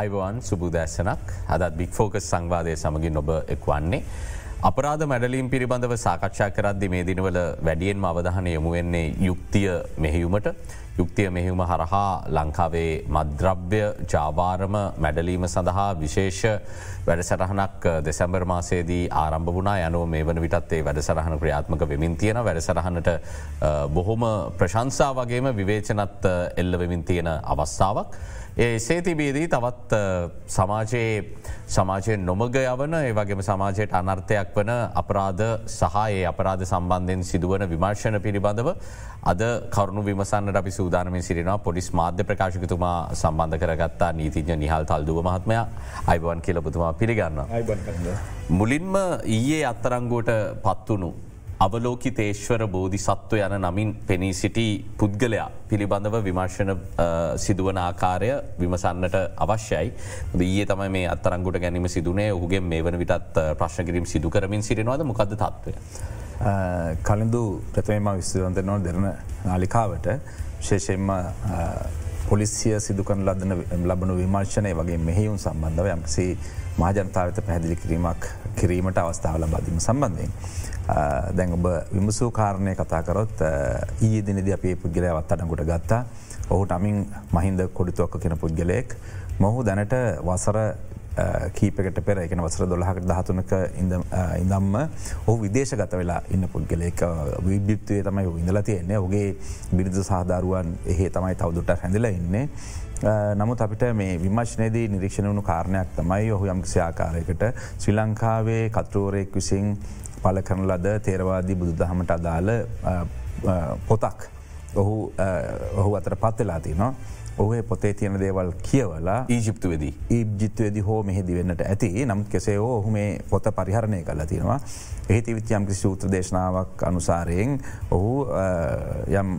Ivan සුබුදැස්සනක් අදත් බික් focus සංවාදය සමගින් ඔබ එක්වන්නේ. අපරාධ මැඩලීම් පිළිබඳව සාකච්ඡා කරද්දි මේ දිනවල වැඩියෙන්ම අවධහනය යොමුවෙන්නේ යුක්තිය මෙහෙයුමට යුක්තිය මෙහෙවුම හරහා ලංකාවේ මද්‍රව්‍ය ජාවාරම මැඩලීම සඳහා විශේෂ වැඩසරහනක් දෙසැම්බර් මාසේදී ආරම්භ වුණා යනුව මේ වන විටත්තේ වැඩසරහන ක්‍රියාත්මක වෙමින් තියෙන වැඩසරහනට බොහොම ප්‍රශංසා වගේම විවේචනත් එල්ලවෙමින් තියෙන අවස්ථාවක්. ඒ සේතිබේදී තවත් සමාජයේ සමාජයෙන් නොමග යවන ඒවගේම සමාජයට අනර්ථයක් වන අපරාධ සහයේ අපරාධ සම්බන්ධයෙන් සිදුවන විමර්ශණ පිළිබඳව අද කරුණු විමසන්නට අපි සූදානමින් සිරිනවා පොලිස් මාධ්‍ය ප්‍රකාශකතුමා සම්බන්ධ කරගත්තා නීතිඥ නිහල් තල්දුව මහත්මය. අයිබවන් කියලපතුමා පිළිගන්න. මුලින්ම ඊයේ අත්තරංගුවට පත්වනු අවලෝකිතේශ්වර බෝධි සත්ව යන නමින් පෙනී සිටි පුද්ගලයා පිළිබඳව විමර්ශණ සිදුවන ආකාරය විමසන්නට අවශ්‍යයි. ඊයේ තමයි මේ අත්තරංගුට ගැනීම සිදුනේ. ඔහුගේ මේ වන විටත් ප්‍රශ්නකිරීම සිදු කරමින් සිරිනවාද මොකද තත්වය. කලින්දු ප්‍රථමම විස්තුවන්ත නො දෙරන නාලිකාවට ශේෂයෙන්ම පොලිසිය සිදුකන ලදන ලබනු විමර්ශනය වගේ මෙහෙවුන් සම්බන්ධව යම්කිසි මහජනතාවත පැහැදිලි කිරීමක් කිරීමට අවස්ථාව ලබාදීම සම්බන්ධයෙන්. දැන් ඔබ විමසූ කාරණය කතා කරොත් ඊය දිනද අපේ පුද්ගලයවත් අඩකුට ගත්තා ඔහුට අමින් මහින්ද කොඩිතුවක්ක කෙන පුද්ගලයෙක් මොහු දැනට වසර කීපකට පෙර එකන වසර දොළහකට දහතුනක ඉඳම්ම ඔහු විදේශ ගත වෙලා ඉන්න පුද්ගලෙක් විබ්ිත්තුවේ තමයි ඉඳල තියෙන්නේ. ඔගේ බිරිදු සාධාරුවන් එහේ තමයි තවදුට හැඳලා ඉන්නේ. නමුත් අපිට මේ විමශ්නයේදී නිරීක්ෂණ වුණු කාරණයක් තමයි ඔහු යම්කිසි ආකාරයකට ශ්‍රී ලංකාවේ කතෘවරයෙක් විසින් පල කරන ලද තේරවාදී බුදු දහමට අදාළ පොතක්. ඔහු ඔහු අතර පත්වෙලා තිනවා. ඔහේ පොතේ තියෙන දේවල් කියවලා ඊජිප්තුවේදී ඊජිත්වේදි හෝ මෙහිදි වෙන්නට ඇති නමුත් කෙසේ ඔහු මේ පොත පරිහරණය කල තියෙනවා. එහි තිවිත් යම් කිසි සූත්‍ර දේශනාවක් අනුසාරයෙන් ඔහු යම්